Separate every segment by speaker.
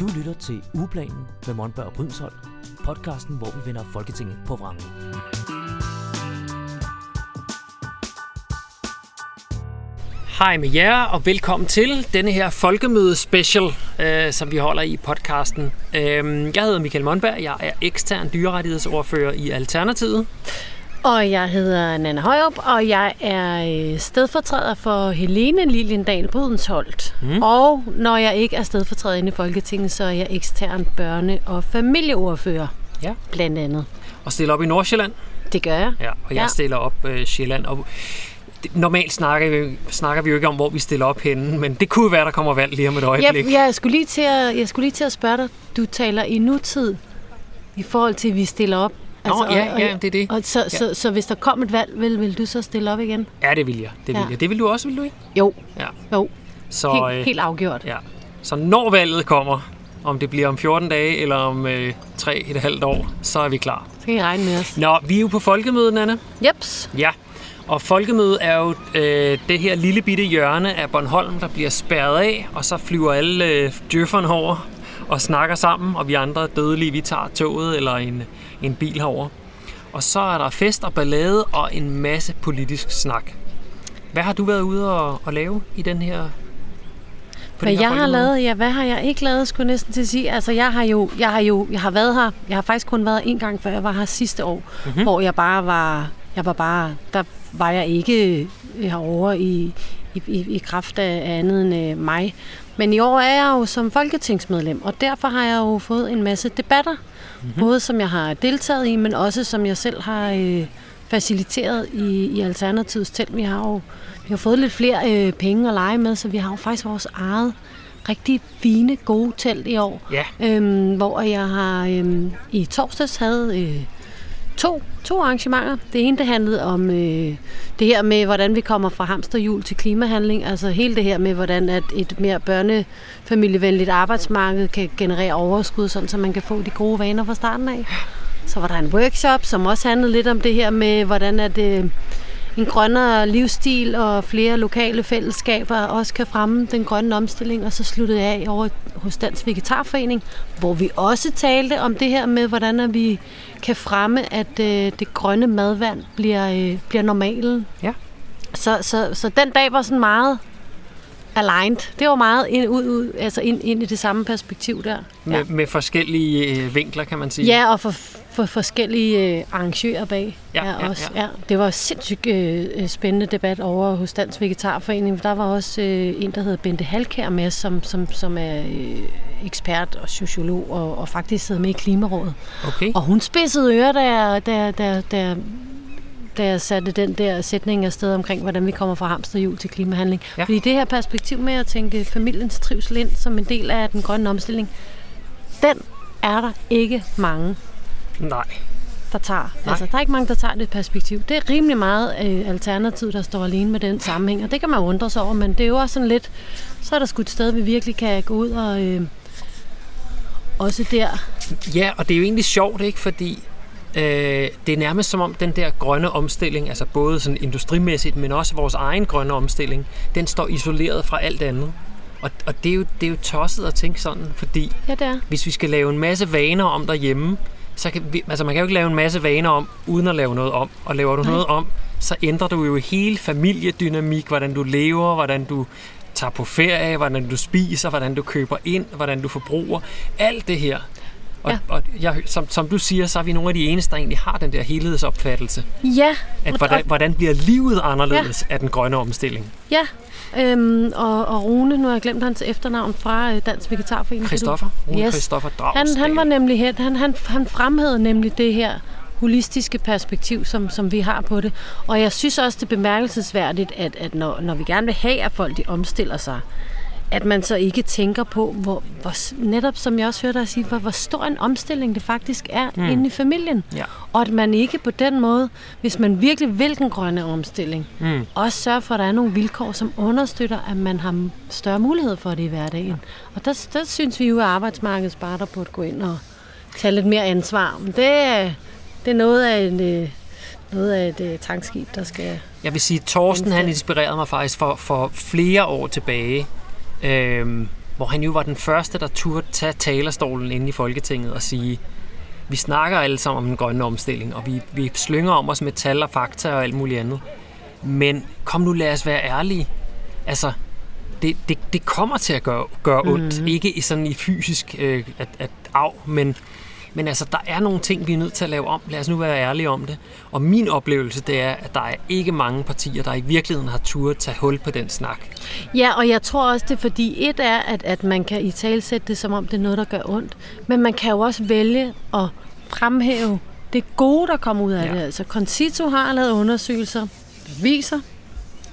Speaker 1: Du lytter til Uplanen med Monberg og Brydensholt, podcasten, hvor vi vender Folketinget på vrangen.
Speaker 2: Hej med jer, og velkommen til denne her folkemøde special, øh, som vi holder i podcasten. Øh, jeg hedder Michael Monberg, jeg er ekstern dyrerettighedsordfører i Alternativet.
Speaker 3: Og jeg hedder Nana Højrup, og jeg er øh, stedfortræder for Helene Liljendal Brydensholt. Mm. Og når jeg ikke er stedfortræder inde i Folketinget, så er jeg ekstern børne- og familieordfører,
Speaker 2: Ja.
Speaker 3: blandt andet.
Speaker 2: Og stiller op i Nordsjælland,
Speaker 3: Det gør jeg.
Speaker 2: ja, og jeg
Speaker 3: Ja.
Speaker 2: stiller op øh, Sjælland. Og normalt snakker vi, snakker vi jo ikke om, hvor vi stiller op henne, men det kunne være, der kommer valg lige om et øjeblik.
Speaker 3: Jeg, jeg, skulle lige til at, jeg skulle lige til at spørge dig, du taler i nutid i forhold til, at vi stiller op.
Speaker 2: Nå, ja,
Speaker 3: og,
Speaker 2: ja, det er det.
Speaker 3: Og så,
Speaker 2: Ja.
Speaker 3: så, så hvis der kom et valg, vil, vil du så stille op igen?
Speaker 2: Ja, det vil jeg. Det vil
Speaker 3: Ja.
Speaker 2: jeg. Det vil du også, vil du ikke?
Speaker 3: Jo,
Speaker 2: Ja.
Speaker 3: jo.
Speaker 2: Så,
Speaker 3: Helt,
Speaker 2: øh,
Speaker 3: helt afgjort.
Speaker 2: Ja. Så når valget kommer, om det bliver om 14 dage eller om øh, 3,5 år, så er vi klar.
Speaker 3: Så kan I regne med os.
Speaker 2: Nå, vi er jo på folkemødet, Anna.
Speaker 3: Jeps.
Speaker 2: Ja, og folkemødet er jo øh, det her lille bitte hjørne af Bornholm, der bliver spærret af, og så flyver alle øh, djøfferne over og snakker sammen, og vi andre dødelige, vi tager toget eller en, en bil herover. Og så er der fest og ballade og en masse politisk snak. Hvad har du været ude og, og lave i den her på
Speaker 3: Hvad jeg har lavet, ja, hvad har jeg ikke lavet, skulle jeg næsten til at sige. Altså, jeg har jo, jeg har jo, jeg har været her. Jeg har faktisk kun været en gang, før jeg var her sidste år,
Speaker 2: Mhm.
Speaker 3: mm-hmm. hvor jeg bare var, jeg var bare, der var jeg ikke øh, herovre i, i, i, i kraft af andet end øh, mig. Men i år er jeg jo som folketingsmedlem, og derfor har jeg jo fået en masse debatter. Mm-hmm. Både som jeg har deltaget i, men også som jeg selv har øh, faciliteret i, i Alternativets telt. Vi har jo vi har fået lidt flere øh, penge at lege med, så vi har jo faktisk vores eget rigtig fine, gode telt i år.
Speaker 2: Ja.
Speaker 3: Øhm, hvor jeg har øhm, i torsdags havde øh, to, to arrangementer. Det ene det handlede om øh, det her med, hvordan vi kommer fra hamsterhjul til klimahandling. Altså hele det her med, hvordan at et mere børnefamilievenligt arbejdsmarked kan generere overskud, sådan så man kan få de gode vaner fra starten af. Så var der en workshop, som også handlede lidt om det her med, hvordan at, øh, en grønnere livsstil og flere lokale fællesskaber også kan fremme den grønne omstilling. Og så sluttede jeg af over hos Dansk Vegetarforening, hvor vi også talte om det her med, hvordan vi kan fremme, at øh, det grønne madvand bliver, øh, bliver normalen.
Speaker 2: Ja.
Speaker 3: Så, så, så den dag var sådan meget aligned. Det var meget ind, ud, ud, altså ind, ind i det samme perspektiv der.
Speaker 2: Med, med forskellige øh, vinkler, kan man sige.
Speaker 3: Ja, og for, for forskellige øh, arrangører bag.
Speaker 2: Ja, ja,
Speaker 3: også.
Speaker 2: ja.
Speaker 3: Ja, det var sindssygt øh, øh, spændende debat over hos Dansk Vegetarforening. Der var også øh, en, der hedder Bente Halkær med, som, som, som er øh, ekspert og sociolog og, og faktisk sidder med i Klimarådet.
Speaker 2: Okay.
Speaker 3: Og hun spidsede ører, da jeg, da, jeg- da, jeg- da, jeg- da jeg satte den der sætning afsted omkring, hvordan vi kommer fra hamsterhjul til klimahandling.
Speaker 2: Ja.
Speaker 3: Fordi det her perspektiv med at tænke familiens trivsel ind som en del af den grønne omstilling, den er der ikke mange,
Speaker 2: Nej.
Speaker 3: der tager. Altså, der er ikke mange, der tager det perspektiv. Det er rimelig meget øh, alternativ, der står alene med den sammenhæng, og det kan man undre sig over, men det er jo også sådan lidt, så er der sgu et sted, vi virkelig kan gå ud og øh, også der
Speaker 2: Ja, og det er jo egentlig sjovt, ikke? Fordi øh, det er nærmest som om den der grønne omstilling, altså både sådan industrimæssigt, men også vores egen grønne omstilling, den står isoleret fra alt andet. Og, og det, er jo, det er jo tosset at tænke sådan, fordi
Speaker 3: Ja, det er.
Speaker 2: hvis vi skal lave en masse vaner om derhjemme, så kan vi, altså man kan jo ikke lave en masse vaner om, uden at lave noget om. Og laver du
Speaker 3: Nej.
Speaker 2: noget om, så ændrer du jo hele familiedynamik, hvordan du lever, hvordan du tager på ferie, hvordan du spiser, hvordan du køber ind, hvordan du forbruger. Alt det her. Og,
Speaker 3: Ja.
Speaker 2: og jeg, som, som du siger, så er vi nogle af de eneste, der egentlig har den der helhedsopfattelse.
Speaker 3: Ja,
Speaker 2: At hvordan, hvordan bliver livet anderledes ja. af den grønne omstilling?
Speaker 3: Ja, øhm, og, og Rune, nu har jeg glemt hans efternavn fra øh, Dansk Vegetarforening.
Speaker 2: Christoffer, Rune
Speaker 3: Yes.
Speaker 2: Christoffer
Speaker 3: Han,
Speaker 2: Dragsdal.
Speaker 3: han var nemlig hen, han, han, han fremhævede nemlig det her holistiske perspektiv, som, som vi har på det. Og jeg synes også, det er bemærkelsesværdigt, at, at når, når vi gerne vil have, at folk de omstiller sig, at man så ikke tænker på, hvor, hvor netop som jeg også hørte dig sige, hvor, hvor stor en omstilling det faktisk er mm. inde i familien.
Speaker 2: Ja.
Speaker 3: Og at man ikke på den måde, hvis man virkelig vil den grønne omstilling,
Speaker 2: Mm.
Speaker 3: også sørge for, at der er nogle vilkår, som understøtter, at man har større mulighed for det i hverdagen. Og der, der synes vi jo, at arbejdsmarkedets parter burde gå ind og tage lidt mere ansvar. Men det, er- det er noget af en, øh, noget af et øh, tankskib, der skal...
Speaker 2: Jeg vil sige, at Torsten han inspirerede mig faktisk for, for flere år tilbage. Øhm, hvor han jo var den første, der turde tage talerstolen inde i Folketinget og sige, vi snakker alle sammen om den grønne omstilling, og vi, vi slynger om os med tal og fakta og alt muligt andet. Men kom nu, lad os være ærlige. Altså, det, det, det kommer til at gøre, gøre ondt. Mm. Ikke i sådan i fysisk øh, at, at af, men, men altså, der er nogle ting, vi er nødt til at lave om. Lad os nu være ærlige om det. Og min oplevelse, det er, at der er ikke mange partier, der i virkeligheden har turde tage hul på den snak.
Speaker 3: Ja, og jeg tror også, det er fordi, et er, at, at man kan i talsætte det, som om det er noget, der gør ondt. Men man kan jo også vælge at fremhæve det gode, der kommer ud af
Speaker 2: Ja.
Speaker 3: det. Altså, Concito har lavet undersøgelser, der viser,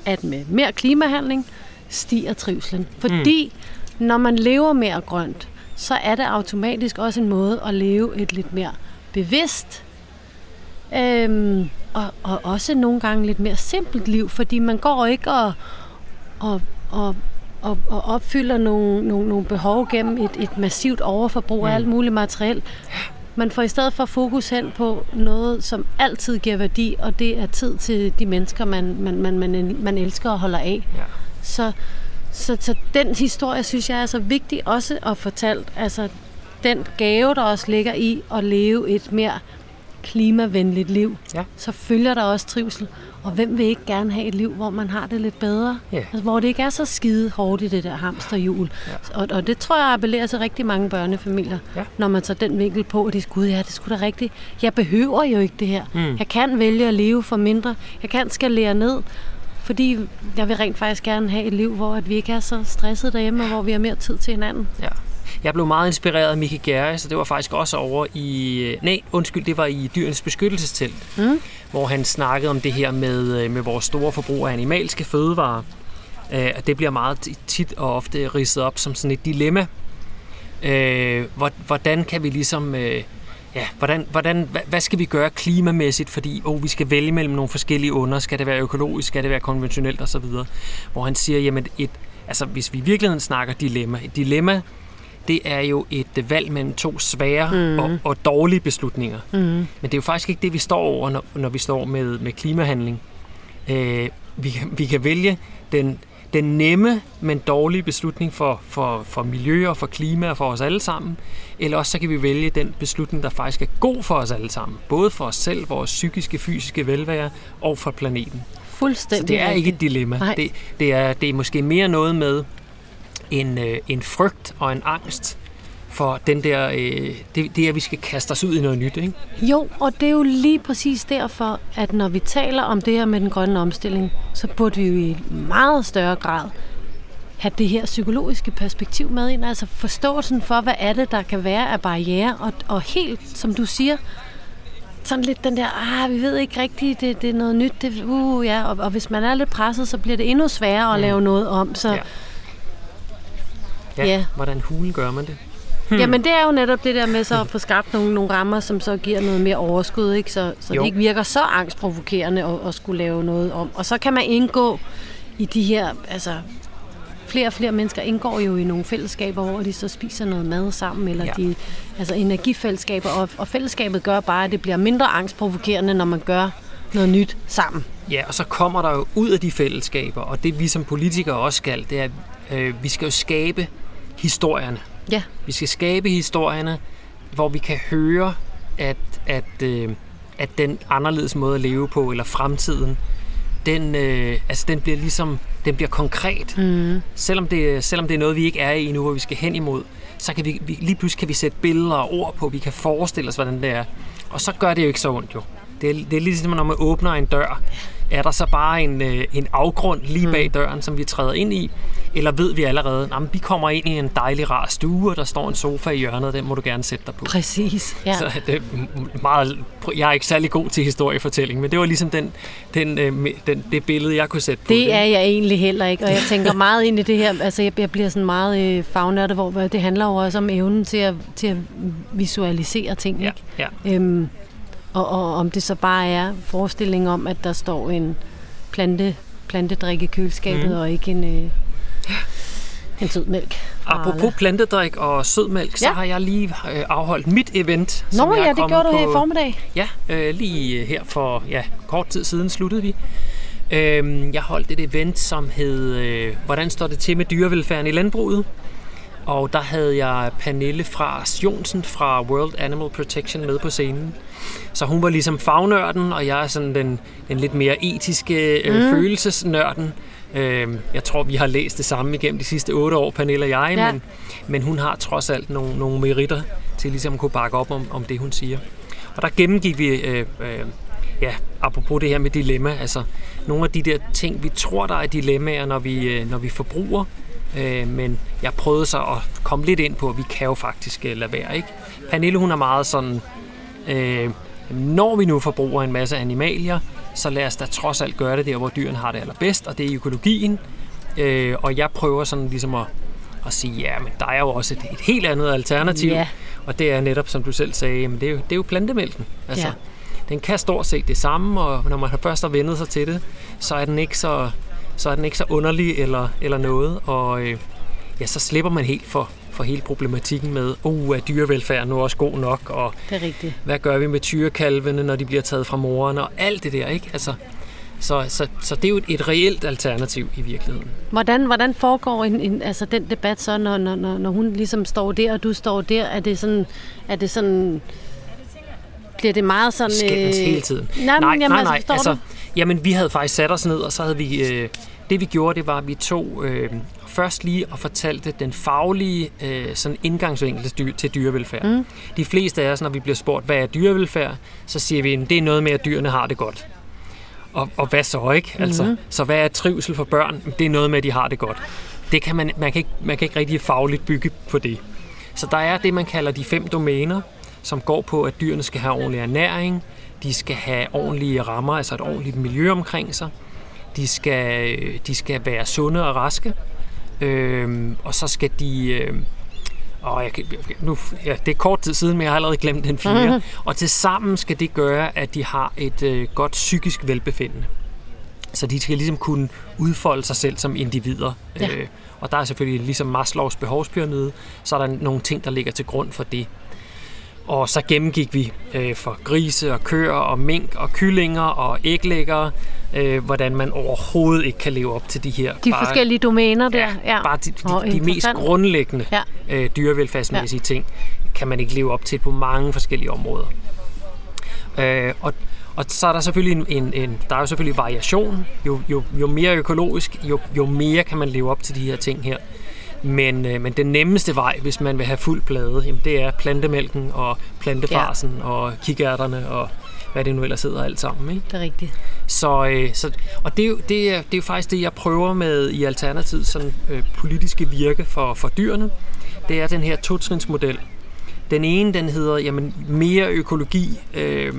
Speaker 3: at med mere klimahandling stiger trivselen. Fordi mm. når man lever mere grønt, så er det automatisk også en måde at leve et lidt mere bevidst øhm, og, og også nogle gange lidt mere simpelt liv, fordi man går ikke og, og, og, og, og opfylder nogle, nogle, nogle behov gennem et, et massivt overforbrug af alt muligt materiel. Man får i stedet for fokus hen på noget, som altid giver værdi, og det er tid til de mennesker, man, man, man, man, man elsker og holder af.
Speaker 2: Ja.
Speaker 3: Så, så, så den historie, synes jeg er så vigtig også at fortalt. Altså den gave, der også ligger i at leve et mere klimavenligt liv.
Speaker 2: Ja.
Speaker 3: Så følger der også trivsel. Og hvem vil ikke gerne have et liv, hvor man har det lidt bedre?
Speaker 2: Ja.
Speaker 3: Altså, hvor det ikke er så skide hårdt i det der hamsterhjul.
Speaker 2: Ja.
Speaker 3: Og, og det tror jeg appellerer til rigtig mange børnefamilier,
Speaker 2: Ja.
Speaker 3: når man tager den vinkel på, at det skulle, ja, det skulle da rigtigt. Jeg behøver jo ikke det her.
Speaker 2: Mm.
Speaker 3: Jeg kan vælge at leve for mindre. Jeg kan skalere ned. Fordi jeg vil rent faktisk gerne have et liv, hvor at vi ikke er så stresset derhjemme, og hvor vi har mere tid til hinanden.
Speaker 2: Ja. Jeg blev meget inspireret af Mickey Gary, så det var faktisk også over i... øh, Nej, undskyld, det var i Dyrenes Beskyttelsestelt,
Speaker 3: Mm.
Speaker 2: hvor han snakkede om det her med, øh, med vores store forbrug af animalske fødevarer. Øh, Og det bliver meget tit og ofte ridset op som sådan et dilemma. Hvor- Hvordan kan vi ligesom... Ja, hvordan, hvordan, hvad, skal vi gøre klimamæssigt, fordi oh, vi skal vælge mellem nogle forskellige under, skal det være økologisk, skal det være konventionelt osv., hvor han siger, jamen et, altså hvis vi i virkeligheden snakker dilemma, et dilemma, det er jo et øh, valg mellem to svære mm. og, og dårlige beslutninger.
Speaker 3: Mm.
Speaker 2: Men det er jo faktisk ikke det, vi står over, når, når vi står med, med klimahandling. Øh, vi, kan, vi kan vælge den, den nemme, men dårlige beslutning for, for, for miljø og for klima og for os alle sammen. Eller også så kan vi vælge den beslutning, der faktisk er god for os alle sammen. Både for os selv, vores psykiske, fysiske velvære og for planeten.
Speaker 3: Fuldstændig
Speaker 2: Så det er ikke et dilemma.
Speaker 3: Nej.
Speaker 2: Det, det, er, det er måske mere noget med en, øh, en frygt og en angst for den der, øh, det, det, at vi skal kaste os ud i noget nyt. Ikke?
Speaker 3: Jo, og det er jo lige præcis derfor, at når vi taler om det her med den grønne omstilling, så burde vi jo i meget større grad have det her psykologiske perspektiv med ind. Altså forståelsen for, hvad er det, der kan være af barriere. Og, og helt, som du siger, sådan lidt den der, ah, vi ved ikke rigtigt, det, det er noget nyt. Det, uh, ja. og, og hvis man er lidt presset, så bliver det endnu sværere at
Speaker 2: Mm.
Speaker 3: lave noget om. Så
Speaker 2: Ja.
Speaker 3: ja.
Speaker 2: Ja, hvordan hulen gør man det?
Speaker 3: Hmm. Jamen det er jo netop det der med så at få skabt nogle, nogle rammer, som så giver noget mere overskud, ikke? så, så
Speaker 2: Jo.
Speaker 3: det ikke virker så angstprovokerende at, at skulle lave noget om. Og så kan man indgå i de her, altså flere og flere mennesker indgår jo i nogle fællesskaber, hvor de så spiser noget mad sammen, eller
Speaker 2: Ja.
Speaker 3: de, altså energifællesskaber, og, og fællesskabet gør bare, at det bliver mindre angstprovokerende, når man gør noget nyt sammen.
Speaker 2: Ja, og så kommer der jo ud af de fællesskaber, og det vi som politikere også skal, det er, at øh, vi skal jo skabe historierne.
Speaker 3: Ja,
Speaker 2: Vi skal skabe historierne, hvor vi kan høre, at, at, øh, at den anderledes måde at leve på, eller fremtiden, den, øh, altså den bliver ligesom den bliver konkret.
Speaker 3: mm.
Speaker 2: Selvom det, selvom det er noget, vi ikke er i nu, hvor vi skal hen imod, så kan vi, vi lige pludselig kan vi sætte billeder og ord på, vi kan forestille os, hvordan det er. Og så gør det jo ikke så ondt jo. Det er, det er ligesom, når man åbner en dør. Er der så bare en, øh, en afgrund lige bag døren, som vi træder ind i? Eller ved vi allerede, at vi kommer ind i en dejlig, rar stue, og der står en sofa i hjørnet, og den må du gerne sætte dig på.
Speaker 3: præcis. Ja.
Speaker 2: Så det er meget, jeg er ikke særlig god til historiefortælling, men det var ligesom den, den, øh, den, det billede, jeg kunne sætte på
Speaker 3: Det er jeg egentlig heller ikke, og jeg tænker meget ind i det her, altså jeg, jeg bliver sådan meget øh, fagnørdet, hvor det handler jo også om evnen til at, til at visualisere ting,
Speaker 2: Ja,
Speaker 3: ikke?
Speaker 2: ja.
Speaker 3: Øhm, og, og om det så bare er forestilling om, at der står en plante, plantedrik i køleskabet, mm. og ikke en, øh, en sød mælk.
Speaker 2: Apropos
Speaker 3: Arla.
Speaker 2: plantedrik og sødmælk, så
Speaker 3: Ja.
Speaker 2: har jeg lige øh, afholdt mit event. som
Speaker 3: Nå
Speaker 2: er
Speaker 3: ja, det gjorde du her i formiddag.
Speaker 2: Ja, øh, lige øh, her for ja, kort tid siden sluttede vi. Øhm, jeg holdt et event, som hed øh, Hvordan står det til med dyrevelfærden i landbruget? Og der havde jeg Pernille fra Jonsen fra World Animal Protection med på scenen. Så hun var ligesom fagnørden, og jeg er sådan den, den lidt mere etiske øh, mm. følelsesnørden. Øh, jeg tror, vi har læst det samme igennem de sidste otte år, Pernille og jeg,
Speaker 3: Ja.
Speaker 2: men, men hun har trods alt nogle, nogle meritter til ligesom at kunne bakke op om, om det, hun siger. Og der gennemgik vi, øh, øh, ja, apropos det her med dilemma, altså nogle af de der ting, vi tror, der er dilemmaer, når vi, øh, når vi forbruger, øh, men jeg prøvede så at komme lidt ind på, at vi kan jo faktisk øh, lade være, ikke? Pernille, hun er meget sådan, øh, når vi nu forbruger en masse animalier, så lad os da trods alt gøre det der, hvor dyrene har det allerbedst, og det er økologien. Øh, og jeg prøver sådan ligesom at, at sige, ja, men der er jo også et, et helt andet alternativ.
Speaker 3: Ja.
Speaker 2: Og det er netop, som du selv sagde, jamen det, er jo, det er jo plantemælken. Altså,
Speaker 3: Ja.
Speaker 2: Den kan stort set det samme, og når man først har vendet sig til det, så er den ikke så, så, er den ikke så underlig eller, eller noget. Og øh, ja, så slipper man helt for, for hele problematikken med, uh, er dyrevelfærden nu også god nok, og
Speaker 3: Det er rigtigt.
Speaker 2: hvad gør vi med tyrekalvene, når de bliver taget fra moren, og alt det der, ikke? Altså, så, så, så det er jo et, et reelt alternativ i virkeligheden.
Speaker 3: Hvordan, hvordan foregår en, en, altså den debat så, når, når, når, hun ligesom står der, og du står der? Er det sådan, er det sådan bliver det meget sådan...
Speaker 2: skændes hele tiden.
Speaker 3: Nej, nej, jamen, altså, forstår
Speaker 2: altså, jamen, vi havde faktisk sat os ned, og så havde vi... Øh, det vi gjorde, det var, at vi tog øh, først lige og fortalte den faglige øh, sådan indgangsvinkel til, dyr, til dyrevelfærd. Mm. De fleste af os, når vi bliver spurgt, hvad er dyrevelfærd, så siger vi, at det er noget med, at dyrene har det godt. Og, og hvad så, ikke? Altså,
Speaker 3: Mhm.
Speaker 2: Så hvad er trivsel for børn? Det er noget med, at de har det godt. Det kan man, man, kan ikke, man kan ikke rigtig fagligt bygge på det. Så der er det, man kalder de fem domæner, som går på, at dyrene skal have ordentlig ernæring, de skal have ordentlige rammer, altså et ordentligt miljø omkring sig, de skal, de skal være sunde og raske, øhm, og så skal de... Øh, og jeg, nu, ja, det er kort tid siden, men jeg har allerede glemt den fire. Mm-hmm. Og til sammen skal det gøre, at de har et øh, godt psykisk velbefindende. Så de skal ligesom kunne udfolde sig selv som individer.
Speaker 3: Ja.
Speaker 2: Øh, og der er selvfølgelig ligesom Maslows behovspyramide, så er der nogle ting, der ligger til grund for det. Og så gennemgik vi øh, for grise og køer og mink og kyllinger og æglæggere, øh, hvordan man overhovedet ikke kan leve op til de her
Speaker 3: De forskellige domæner der.
Speaker 2: ja, ja. bare de, de,
Speaker 3: Åh,
Speaker 2: de mest grundlæggende
Speaker 3: Ja.
Speaker 2: øh, dyrevelfærdsmæssige ja. ting, kan man ikke leve op til på mange forskellige områder. Øh, og, og så er der selvfølgelig en, en, en der er jo selvfølgelig variation. Jo, jo, jo mere økologisk, jo, jo mere kan man leve op til de her ting her. Men, øh, men den nemmeste vej, hvis man vil have fuld plade, jamen, det er plantemælken og plantefarsen ja. og kikærterne og hvad det nu ellers hedder alt sammen. Ikke?
Speaker 3: Det er rigtigt.
Speaker 2: Så, øh, så, og det er, jo, det, er, det er jo faktisk det, jeg prøver med i Alternativet, sådan øh, politiske virke for, for dyrene. Det er den her totrinsmodel. Den ene, den hedder jamen, mere økologi, øh,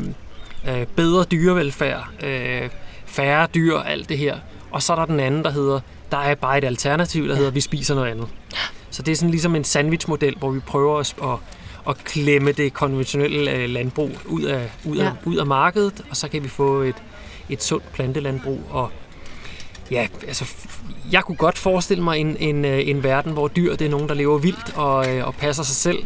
Speaker 2: øh, bedre dyrevelfærd, øh, færre dyr, alt det her. Og så er der den anden, der hedder, der er bare et alternativ, der hedder, vi spiser noget andet. Så det er sådan ligesom en sandwichmodel, hvor vi prøver at, at, at klemme det konventionelle øh, landbrug ud af, ud, af,
Speaker 3: Ja.
Speaker 2: ud af markedet, og så kan vi få et, et sundt plantelandbrug. Og ja, altså, jeg kunne godt forestille mig en, en, øh, en verden, hvor dyr det er nogen, der lever vildt og, øh, og passer sig selv.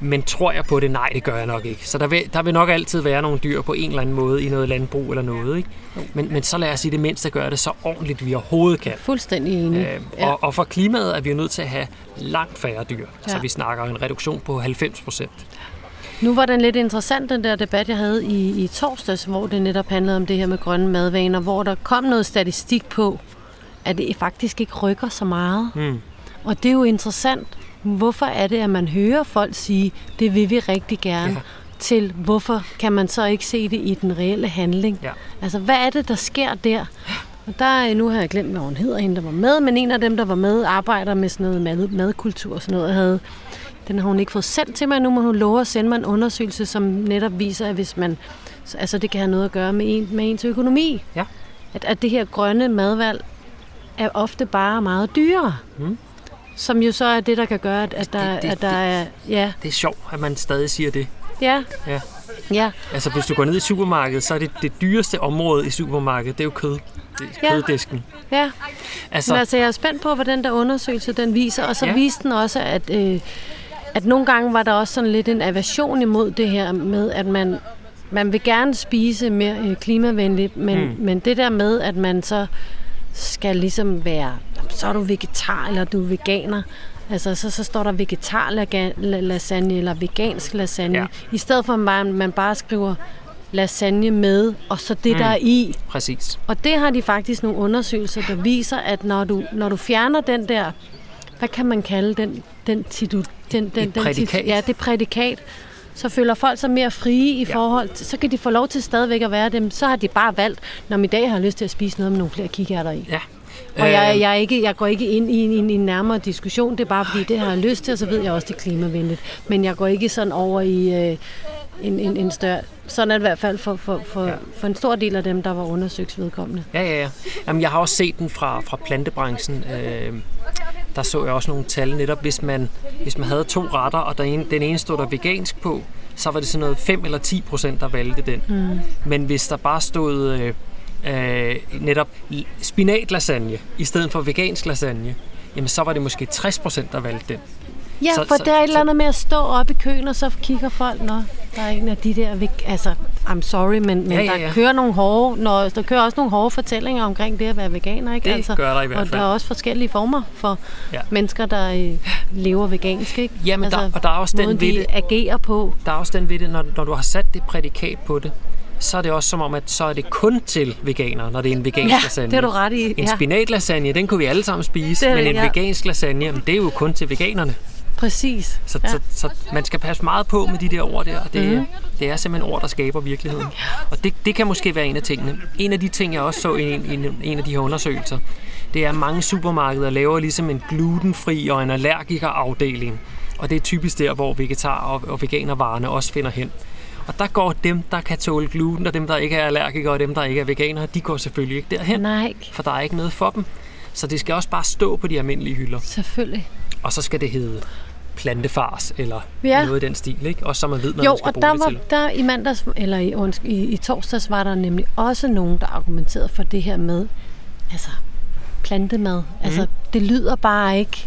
Speaker 2: Men tror jeg på det? Nej, det gør jeg nok ikke. Så der vil, der vil nok altid være nogle dyr på en eller anden måde i noget landbrug eller noget. Ikke? Men, men så lad os i det mindste gøre det så ordentligt, vi overhovedet kan.
Speaker 3: Fuldstændig enig.
Speaker 2: Øh, og, og for klimaet er vi jo nødt til at have langt færre dyr. Ja. Så vi snakker en reduktion på 90 procent.
Speaker 3: Nu var den lidt interessant, den der debat, jeg havde i, i torsdags, hvor det netop handlede om det her med grønne madvaner, hvor der kom noget statistik på, at det faktisk ikke rykker så meget.
Speaker 2: Mm.
Speaker 3: Og det er jo interessant. Hvorfor er det, at man hører folk sige, det vil vi rigtig gerne,
Speaker 2: Ja.
Speaker 3: til hvorfor kan man så ikke se det i den reelle handling?
Speaker 2: Ja.
Speaker 3: Altså, hvad er det, der sker der? Og der, er- nu har jeg glemt, hvad hun hedder, hende der var med, men en af dem, der var med, arbejder med sådan noget mad, madkultur og sådan noget, havde, den har hun ikke fået sendt til mig nu, men hun lover at sende mig en undersøgelse, som netop viser, at hvis man, altså det kan have noget at gøre med, en, med ens økonomi.
Speaker 2: Ja.
Speaker 3: At, at det her grønne madvalg er ofte bare meget dyrere.
Speaker 2: Mm.
Speaker 3: Som jo så er det, der kan gøre, at, at, der,
Speaker 2: Det- det-
Speaker 3: at der er... Ja,
Speaker 2: Det er sjovt, at man stadig siger det.
Speaker 3: ja,
Speaker 2: Ja.
Speaker 3: ja.
Speaker 2: Altså, hvis du går ned i supermarkedet, så er det det dyreste område i supermarkedet, det er jo kød. Det er
Speaker 3: Ja.
Speaker 2: køddisken.
Speaker 3: ja.
Speaker 2: Altså,
Speaker 3: Men altså, jeg er spændt på, hvad den der undersøgelse den viser. Og så
Speaker 2: Ja.
Speaker 3: viste den også, at, øh, at nogle gange var der også sådan lidt en aversion imod det her med, at man, man vil gerne spise mere øh, klimavenligt, men,
Speaker 2: Mm.
Speaker 3: men det der med, at man så skal ligesom være, så er du vegetar eller du er veganer, Altså, så, så står der vegetar lasagne eller vegansk lasagne.
Speaker 2: Ja.
Speaker 3: I stedet for, at man, man bare skriver lasagne med, og så det, mm. der er i.
Speaker 2: Præcis.
Speaker 3: Og det har de faktisk nogle undersøgelser, der viser, at når du, når du fjerner den der, hvad kan man kalde den, den, titu, den, den, den
Speaker 2: prædikat.
Speaker 3: Tit, ja, det prædikat, så føler folk sig mere frie i
Speaker 2: Ja.
Speaker 3: forhold til, så kan de få lov til stadigvæk at være dem. Så har de bare valgt, når i dag har lyst til at spise noget med nogle flere kikærter i.
Speaker 2: Ja.
Speaker 3: Og jeg,
Speaker 2: Øh,
Speaker 3: jeg, ikke, jeg går ikke ind i en, en, en nærmere diskussion, det er bare fordi, det har jeg lyst til, og så ved jeg også, det er klimavenligt. Men jeg går ikke sådan over i øh, en, en, en større... Sådan er det i hvert fald for, for, for,
Speaker 2: Ja.
Speaker 3: for en stor del af dem, der var undersøgt vedkommende.
Speaker 2: Ja, ja, ja. Jamen, jeg har også set den fra, fra plantebranchen. Øh, der så jeg også nogle tal netop, hvis man, hvis man havde to retter, og der ene, den ene stod der vegansk på, så var det sådan noget 5 eller 10 procent, der valgte den. Mm. Men hvis der bare stod øh, øh, netop spinatlasagne i stedet for vegansk lasagne, jamen så var det måske 60 procent, der valgte den.
Speaker 3: Ja,
Speaker 2: Så-
Speaker 3: for
Speaker 2: så-
Speaker 3: der er et eller andet med at stå op i køen, og så kigger folk, når der er en af de der... Altså, I'm sorry, men, men
Speaker 2: Ja,
Speaker 3: ja,
Speaker 2: ja,
Speaker 3: ja,
Speaker 2: ja.
Speaker 3: der kører nogle hårde... Når, der kører også nogle hårde fortællinger omkring det at være veganer, ikke?
Speaker 2: Det
Speaker 3: altså,
Speaker 2: gør der i hvert
Speaker 3: Og
Speaker 2: fald.
Speaker 3: der er også forskellige former for
Speaker 2: Ja.
Speaker 3: ja. mennesker, der øh, lever vegansk, ikke?
Speaker 2: Jamen, der- og der er også den ved
Speaker 3: de
Speaker 2: det-
Speaker 3: agerer på.
Speaker 2: Der er også den ved det, når, når du har sat det prædikat på det, så er det også som om, at så er det kun til veganere, når det er en vegansk
Speaker 3: Ja,
Speaker 2: lasagne.
Speaker 3: det har du ret i.
Speaker 2: En
Speaker 3: Ja,
Speaker 2: spinatlasagne, den kunne vi alle sammen spise,
Speaker 3: Det er
Speaker 2: men en
Speaker 3: ja.
Speaker 2: vegansk lasagne, det er jo kun til veganerne.
Speaker 3: præcis.
Speaker 2: Så,
Speaker 3: ja.
Speaker 2: så, så man skal passe meget på med de der ord der, og det, mm. det er simpelthen ord, der skaber virkeligheden. Og det, det kan måske være en af tingene. En af de ting, jeg også så i en, i en- en af de her undersøgelser, det er, at mange supermarkeder laver ligesom en glutenfri og en allergikerafdeling. Og det er typisk der, hvor vegetar- og, og veganervarerne også finder hen. Og der går dem, der kan tåle gluten, og dem, der ikke er allergikere, og dem, der ikke er veganere, de går selvfølgelig ikke derhen,
Speaker 3: Nej,
Speaker 2: for der er ikke noget for dem. Så det skal også bare stå på de almindelige hylder.
Speaker 3: selvfølgelig.
Speaker 2: Og så skal det hedde plantefars, eller
Speaker 3: Ja.
Speaker 2: noget i den stil, ikke? Også så man ved, hvad
Speaker 3: Jo,
Speaker 2: man skal
Speaker 3: og
Speaker 2: bruge
Speaker 3: der
Speaker 2: det
Speaker 3: var
Speaker 2: til.
Speaker 3: der i mandags, eller i, undskyld, i, i torsdags var der nemlig også nogen, der argumenterede for det her med, altså plantemad.
Speaker 2: Mhm.
Speaker 3: Altså, det lyder bare ikke...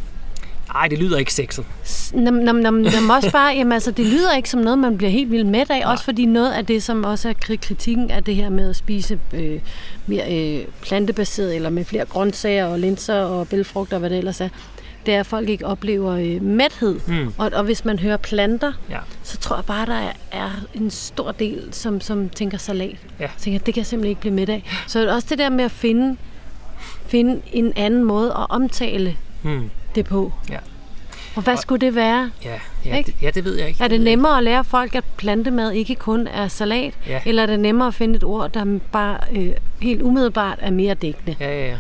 Speaker 2: Nej, det lyder ikke sexet.
Speaker 3: Nam, nam, nam, nam, også bare, jamen, altså, det lyder ikke som noget, man bliver helt vildt mæt af. Også fordi noget af det, som også er kri- kritikken af det her med at spise øh, mere øh, plantebaseret, eller med flere grøntsager og linser og bælfrugter og hvad det ellers er, det er, at folk ikke oplever øh, mæthed.
Speaker 2: Mm.
Speaker 3: Og, og hvis man hører planter,
Speaker 2: Ja.
Speaker 3: så tror jeg bare, der er, er en stor del, som, som tænker salat.
Speaker 2: Ja.
Speaker 3: Tænker, det kan jeg simpelthen ikke blive midt af. Så også det der med at finde, finde en anden måde at omtale
Speaker 2: Hmm.
Speaker 3: Det på.
Speaker 2: Ja.
Speaker 3: Og hvad skulle det være?
Speaker 2: Ja, ja, det, ja, det ved jeg ikke.
Speaker 3: Er det
Speaker 2: jeg
Speaker 3: nemmere at lære folk, at plantemad ikke kun er salat?
Speaker 2: Ja.
Speaker 3: Eller er det nemmere at finde et ord, der bare øh, helt umiddelbart er mere dækkende?
Speaker 2: Ja, ja, ja.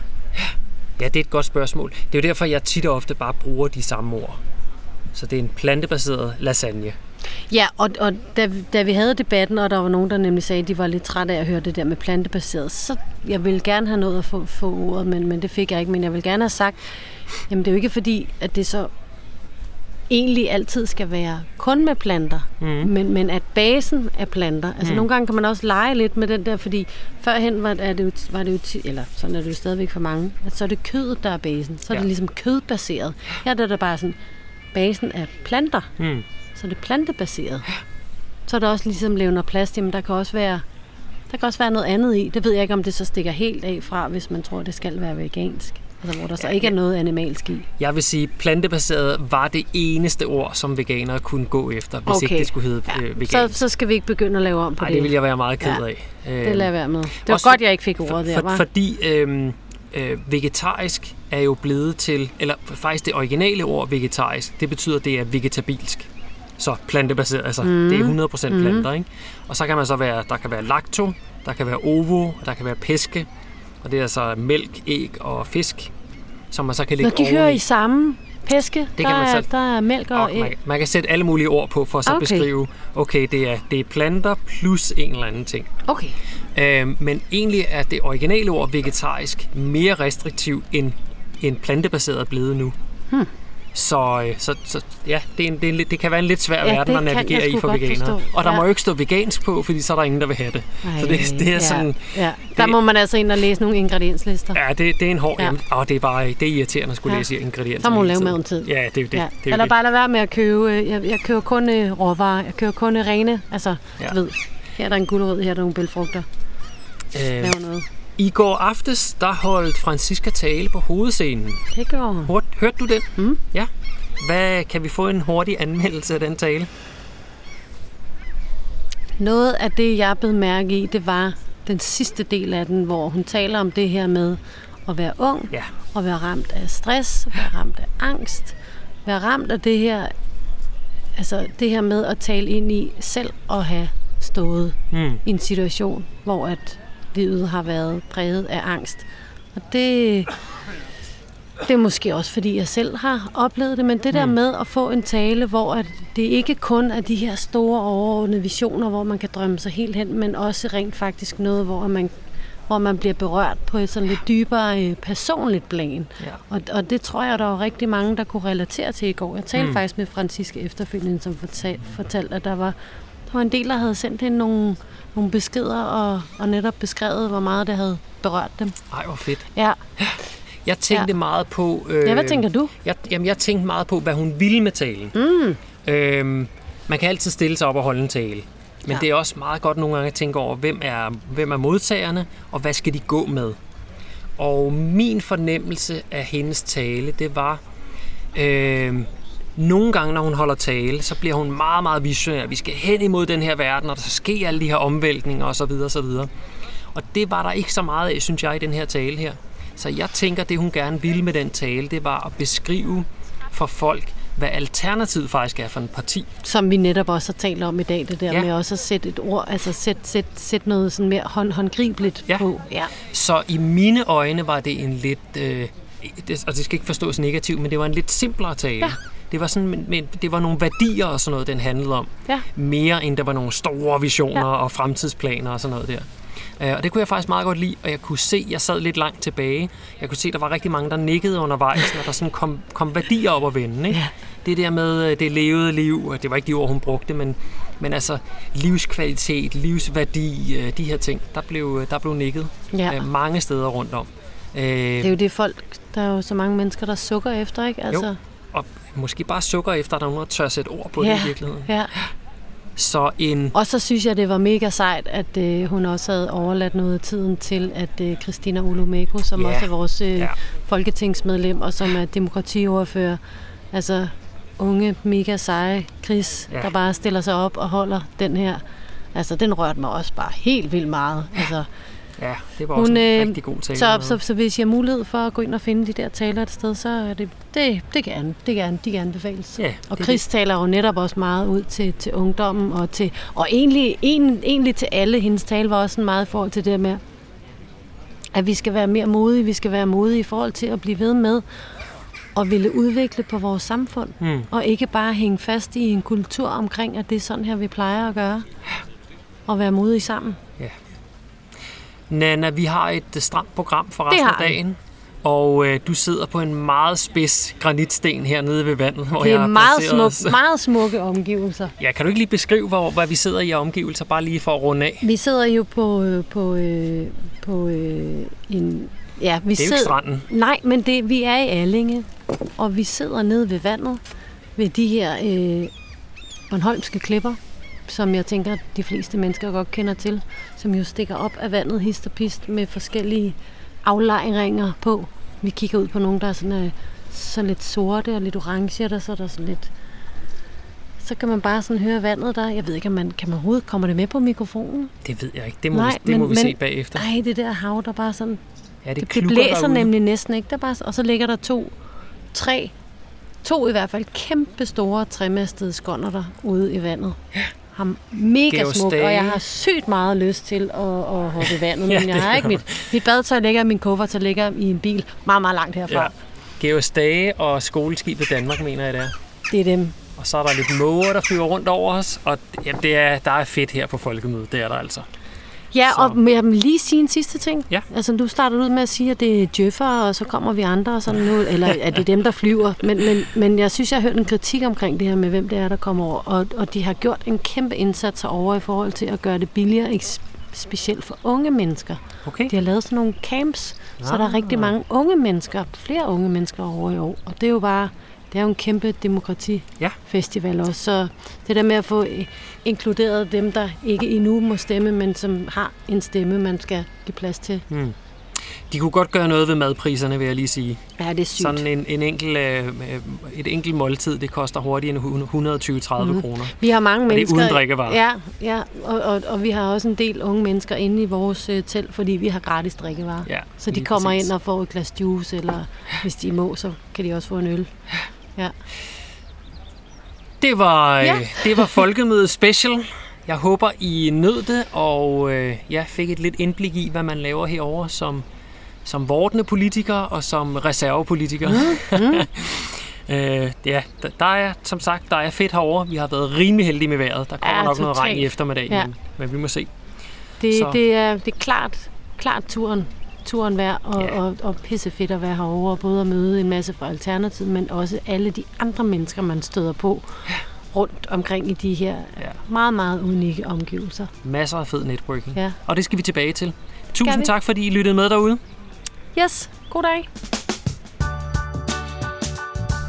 Speaker 2: Ja, det er et godt spørgsmål. Det er jo derfor, jeg tit og ofte bare bruger de samme ord. Så det er en plantebaseret lasagne.
Speaker 3: Ja, og, og da, da vi havde debatten, og der var nogen, der nemlig sagde, at de var lidt trætte af at høre det der med plantebaseret, så jeg ville gerne have nået at få, få ordet, men, men det fik jeg ikke. Men jeg vil gerne have sagt, jamen det er jo ikke fordi, at det så egentlig altid skal være kun med planter,
Speaker 2: Mhm.
Speaker 3: men, men at basen er planter. Altså
Speaker 2: Mm.
Speaker 3: nogle gange kan man også lege lidt med den der, fordi førhen var, er det jo, var det jo, ti- eller sådan er det jo stadigvæk for mange, at så er det kødet, der er basen. Så er
Speaker 2: Ja.
Speaker 3: det ligesom kødbaseret. Her er det bare sådan, basen er planter.
Speaker 2: Hmm.
Speaker 3: Så det er plantebaseret. Så er der også ligesom levner plast, jamen der kan også være der kan også være noget andet i. Det ved jeg ikke, om det så stikker helt af fra, hvis man tror, det skal være vegansk. Altså, hvor der så
Speaker 2: Ja,
Speaker 3: ikke er noget animalsk i.
Speaker 2: Jeg vil sige, plantebaseret var det eneste ord, som veganere kunne gå efter, hvis
Speaker 3: Okay.
Speaker 2: ikke det skulle hedde
Speaker 3: Ja.
Speaker 2: øh,
Speaker 3: Så,
Speaker 2: vegansk.
Speaker 3: så skal vi ikke begynde at lave om på
Speaker 2: Nej,
Speaker 3: det.
Speaker 2: det vil jeg være meget ked
Speaker 3: Ja.
Speaker 2: af. Øh,
Speaker 3: Det lader jeg være med. Det var
Speaker 2: Også
Speaker 3: godt, jeg ikke fik ordet
Speaker 2: for,
Speaker 3: der,
Speaker 2: for,
Speaker 3: var.
Speaker 2: Fordi øhm, øh, vegetarisk er jo blevet til, eller faktisk det originale ord vegetarisk, det betyder, det er vegetabilsk. Så plantebaseret, altså mm. det er 100%
Speaker 3: Mhm.
Speaker 2: planter, ikke? Og så kan man så være, der kan være lacto, der kan være ovo, og der kan være peske, og det er altså mælk, æg og fisk, som man så kan
Speaker 3: Når
Speaker 2: lægge
Speaker 3: de hører i samme peske,
Speaker 2: kan
Speaker 3: der,
Speaker 2: man
Speaker 3: er,
Speaker 2: så-
Speaker 3: der er mælk og
Speaker 2: Og man,
Speaker 3: æg.
Speaker 2: man kan sætte alle mulige ord på, for at så
Speaker 3: Okay.
Speaker 2: beskrive, okay, det er, det er planter plus en eller anden ting.
Speaker 3: Okay.
Speaker 2: Øh, men egentlig er det originale ord vegetarisk mere restriktiv end, end plantebaseret er blevet nu.
Speaker 3: Hmm.
Speaker 2: Så, øh, så, så ja, det, er en, det, er en, det kan være en lidt svær
Speaker 3: Ja,
Speaker 2: verden
Speaker 3: det
Speaker 2: at navigere i for veganere.
Speaker 3: forstå.
Speaker 2: Og der
Speaker 3: Ja.
Speaker 2: må jo ikke stå vegansk på, fordi så er der ingen, der vil have det.
Speaker 3: Ej,
Speaker 2: så det, det er
Speaker 3: ja,
Speaker 2: sådan...
Speaker 3: Ja. Der
Speaker 2: det-
Speaker 3: må man altså ind og læse nogle ingredienslister.
Speaker 2: Ja, det, det er en hård...
Speaker 3: Ja.
Speaker 2: Ja. Og det er bare det er irriterende at skulle
Speaker 3: Ja.
Speaker 2: læse ingredienser.
Speaker 3: Så må hun lave maden tid.
Speaker 2: Ja, det er jo det.
Speaker 3: Ja.
Speaker 2: det, jo
Speaker 3: Eller
Speaker 2: det.
Speaker 3: bare lade være med at købe, øh, jeg, jeg køber kun øh, råvarer, jeg køber kun rene, altså,
Speaker 2: Ja.
Speaker 3: du ved, her er der en gulerod, her er der nogle bælfrugter,
Speaker 2: Øh,
Speaker 3: laver noget.
Speaker 2: I går aftes, der holdt Francisca tale på hovedscenen.
Speaker 3: Det gør hun.
Speaker 2: Hørte, hørte du den?
Speaker 3: Mm.
Speaker 2: Ja. kan vi få en hurtig anmeldelse af den tale?
Speaker 3: Noget af det, jeg blev mærke i, det var den sidste del af den, hvor hun taler om det her med at være ung,
Speaker 2: Ja.
Speaker 3: og være ramt af stress, være ramt af angst, være ramt af det her, altså det her med at tale ind i selv at have stået
Speaker 2: Mm.
Speaker 3: i en situation, hvor at livet har været præget af angst. Og det, det er måske også, fordi jeg selv har oplevet det, men det der med at få en tale, hvor at det ikke kun er de her store overordnede visioner, hvor man kan drømme sig helt hen, men også rent faktisk noget, hvor man hvor man bliver berørt på et sådan lidt dybere øh, personligt plan.
Speaker 2: Ja.
Speaker 3: Og, og det tror jeg, der var rigtig mange, der kunne relatere til i går. Jeg talte mm. faktisk med Franziske efterfølgende, som fortalte, fortalte at der var, der var en del, der havde sendt hende nogle, nogle beskeder og, og netop beskrevet, hvor meget det havde berørt dem.
Speaker 2: Ej, hvor fedt.
Speaker 3: Ja,
Speaker 2: Jeg tænkte ja. Meget på... Øh,
Speaker 3: ja hvad tænker du?
Speaker 2: Jeg, jamen, jeg tænkte meget på, hvad hun ville med talen. Mm. Øhm, man kan altid stille sig op og holde en tale. Men. Ja. det er også meget godt nogle gange at tænke over, hvem er, hvem er modtagerne, og hvad skal de gå med. Og min fornemmelse af hendes tale, det var... Øh, nogle gange, når hun holder tale, så bliver hun meget, meget visionær. Vi skal hen imod den her verden, og der sker alle de her omvæltninger osv. osv. Og det var der ikke så meget af, synes jeg, i den her tale her. Så jeg tænker, det hun gerne ville med den tale, det var at beskrive for folk, hvad alternativet faktisk er for en parti.
Speaker 3: Som vi netop også har talt om i dag, det der
Speaker 2: Ja.
Speaker 3: med også at sætte et ord, altså sætte, sætte, sætte noget sådan mere hånd, håndgribeligt
Speaker 2: Ja.
Speaker 3: på. Ja.
Speaker 2: Så i mine øjne var det en lidt, øh, det, og det skal ikke forstås negativt, men det var en lidt simplere tale.
Speaker 3: Ja.
Speaker 2: Det var, sådan, men, det var nogle værdier og sådan noget, den handlede om.
Speaker 3: Ja.
Speaker 2: Mere end der var nogle store visioner
Speaker 3: Ja.
Speaker 2: og fremtidsplaner og sådan noget der. Øh, Og det kunne jeg faktisk meget godt lide, og jeg kunne se, jeg sad lidt langt tilbage, jeg kunne se, der var rigtig mange, der nikkede undervejs, når der sådan kom, kom værdier op at vende. Ikke?
Speaker 3: Ja.
Speaker 2: Det der med øh, det levede liv, og det var ikke de ord, hun brugte, men, men altså livskvalitet, livsværdi, øh, de her ting, der blev, der blev nikket
Speaker 3: Ja.
Speaker 2: mange steder rundt om.
Speaker 3: Det er jo det folk, der er jo så mange mennesker, der sukker efter, ikke? Altså,
Speaker 2: og måske bare sukker efter, at der er nogen, der tør sætte ord på
Speaker 3: ja,
Speaker 2: det i virkeligheden.
Speaker 3: Ja.
Speaker 2: Så en...
Speaker 3: Og så synes jeg, det var mega sejt, at øh, hun også havde overladt noget af tiden til, at øh, Christina Olumeko, som
Speaker 2: Ja.
Speaker 3: også er vores øh,
Speaker 2: ja.
Speaker 3: folketingsmedlem og som er demokratiordfører, altså unge, mega seje Chris,
Speaker 2: ja.
Speaker 3: der bare stiller sig op og holder den her. Altså, den rørte mig også bare helt vildt meget. Altså,
Speaker 2: Ja, det var også
Speaker 3: hun,
Speaker 2: en
Speaker 3: øh,
Speaker 2: rigtig god tale.
Speaker 3: så, så, så hvis I har mulighed for at gå ind og finde de der taler et sted, så er det, det, det kan, det kan, de kan anbefales.
Speaker 2: Ja,
Speaker 3: Og
Speaker 2: det
Speaker 3: Chris taler jo netop også meget ud til, til ungdommen, og, til, og egentlig, en, egentlig til alle. Hendes tale var også meget i forhold til det med, at vi skal være mere modige. Vi skal være modige i forhold til at blive ved med at ville udvikle på vores samfund.
Speaker 2: Mm.
Speaker 3: Og ikke bare hænge fast i en kultur omkring, at det er sådan her, vi plejer at gøre. Og være modige sammen.
Speaker 2: Nana, vi har et øh, stramt program for resten af
Speaker 3: vi.
Speaker 2: dagen. Og øh, du sidder på en meget spids granitsten hernede ved vandet, hvor
Speaker 3: Det
Speaker 2: jeg
Speaker 3: er meget,
Speaker 2: placeret os.
Speaker 3: smuk, meget smukke omgivelser.
Speaker 2: Ja, kan du ikke lige beskrive, hvor, hvad vi sidder i omgivelser, bare lige for at runde af?
Speaker 3: Vi sidder jo på, øh, på, øh, på øh, en... Ja, vi
Speaker 2: Det er jo ikke
Speaker 3: sidder,
Speaker 2: stranden.
Speaker 3: Nej, men det, vi er i Allinge, og vi sidder nede ved vandet, ved de her øh, Bornholmske klipper, som jeg tænker, de fleste mennesker godt kender til, som jo stikker op af vandet hist og pist med forskellige aflejringer på. Vi kigger ud på nogle, der er sådan, øh, så lidt sorte og lidt orange, og der så er der sådan lidt... Så kan man bare sådan høre vandet der. Jeg ved ikke, om man, kan man overhovedet, kommer det med på mikrofonen?
Speaker 2: Det ved jeg ikke. Det må, vi, det må vi se bagefter.
Speaker 3: Nej, det der hav, der bare sådan
Speaker 2: Ja, det,
Speaker 3: det, det blæser
Speaker 2: derude.
Speaker 3: nemlig næsten ikke. Der er bare, og så ligger der to, tre, to i hvert fald kæmpe store træmastede skånder der ude i vandet. Har mega smukt, og jeg har sygt meget lyst til at, at hoppe i vandet,
Speaker 2: Ja,
Speaker 3: men jeg har ikke mit, mit badetøj ligger, min kuffert så ligger i en bil meget, meget langt herfra.
Speaker 2: Ja.
Speaker 3: Ja.
Speaker 2: Georg Stage og Skoleskibet Danmark, mener jeg det er.
Speaker 3: Det er dem.
Speaker 2: Og så er der lidt måger, der flyver rundt over os. Og ja, det er, der er fedt her på Folkemødet, det er der altså.
Speaker 3: Ja,
Speaker 2: Så-
Speaker 3: og jeg lige sige en sidste ting?
Speaker 2: Ja.
Speaker 3: Altså, du startede ud med at sige, at det er djøffer, og så kommer vi andre og sådan nu, eller at det er dem, der flyver. Men, men, men jeg synes, jeg har hørt en kritik omkring det her med, hvem det er, der kommer over. Og, og de har gjort en kæmpe indsats over i forhold til at gøre det billigere, specielt for unge mennesker.
Speaker 2: Okay.
Speaker 3: De har lavet sådan nogle camps, så der er
Speaker 2: Ah.
Speaker 3: rigtig mange unge mennesker, flere unge mennesker over i år. Og det er jo bare, det er jo en kæmpe demokratifestival
Speaker 2: Ja.
Speaker 3: også. Så det der med at få øh, inkluderet dem, der ikke endnu må stemme, men som har en stemme, man skal give plads til.
Speaker 2: Mm. De kunne godt gøre noget ved madpriserne, vil jeg lige sige.
Speaker 3: Ja, det er sygt.
Speaker 2: Sådan en, en enkel, øh, et enkelt måltid, det koster hurtigt en 120-30 mm. kroner.
Speaker 3: Vi har mange
Speaker 2: Og det er
Speaker 3: mennesker...
Speaker 2: uden drikkevarer.
Speaker 3: Ja, ja og, og, og vi har også en del unge mennesker inde i vores øh, telt, fordi vi har gratis drikkevarer.
Speaker 2: Ja,
Speaker 3: så de kommer
Speaker 2: præcis.
Speaker 3: ind og får et glas juice, eller hvis de må, så kan de også få en øl. Ja.
Speaker 2: Det var,
Speaker 3: Ja.
Speaker 2: ja. det var Folkemødet Special. Jeg håber, I nød det, og øh, jeg fik et lidt indblik i, hvad man laver herover som, som vortende politiker og som reservepolitiker. Mm. øh, ja, der, der er, som sagt, der er fedt herover. Vi har været rimelig heldige med vejret. Der kommer
Speaker 3: Ja,
Speaker 2: nok noget regn i eftermiddag,
Speaker 3: Ja.
Speaker 2: men, men vi må se.
Speaker 3: Det,
Speaker 2: Så.
Speaker 3: det, er, det er klart, klart turen, turen værd, og,
Speaker 2: Ja.
Speaker 3: og, og pissefedt at være herovre, både at møde en masse fra Alternativet, men også alle de andre mennesker, man støder på rundt omkring i de her
Speaker 2: Ja.
Speaker 3: meget, meget unikke omgivelser.
Speaker 2: Masser af fed networking.
Speaker 3: Ja.
Speaker 2: Og det skal vi tilbage til. Tusind tak, fordi I lyttede med derude.
Speaker 3: Yes, god dag.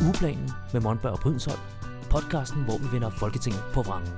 Speaker 1: Ugeplanen med Monberg og Brydensholt. Podcasten, hvor vi vender Folketinget på vrangen.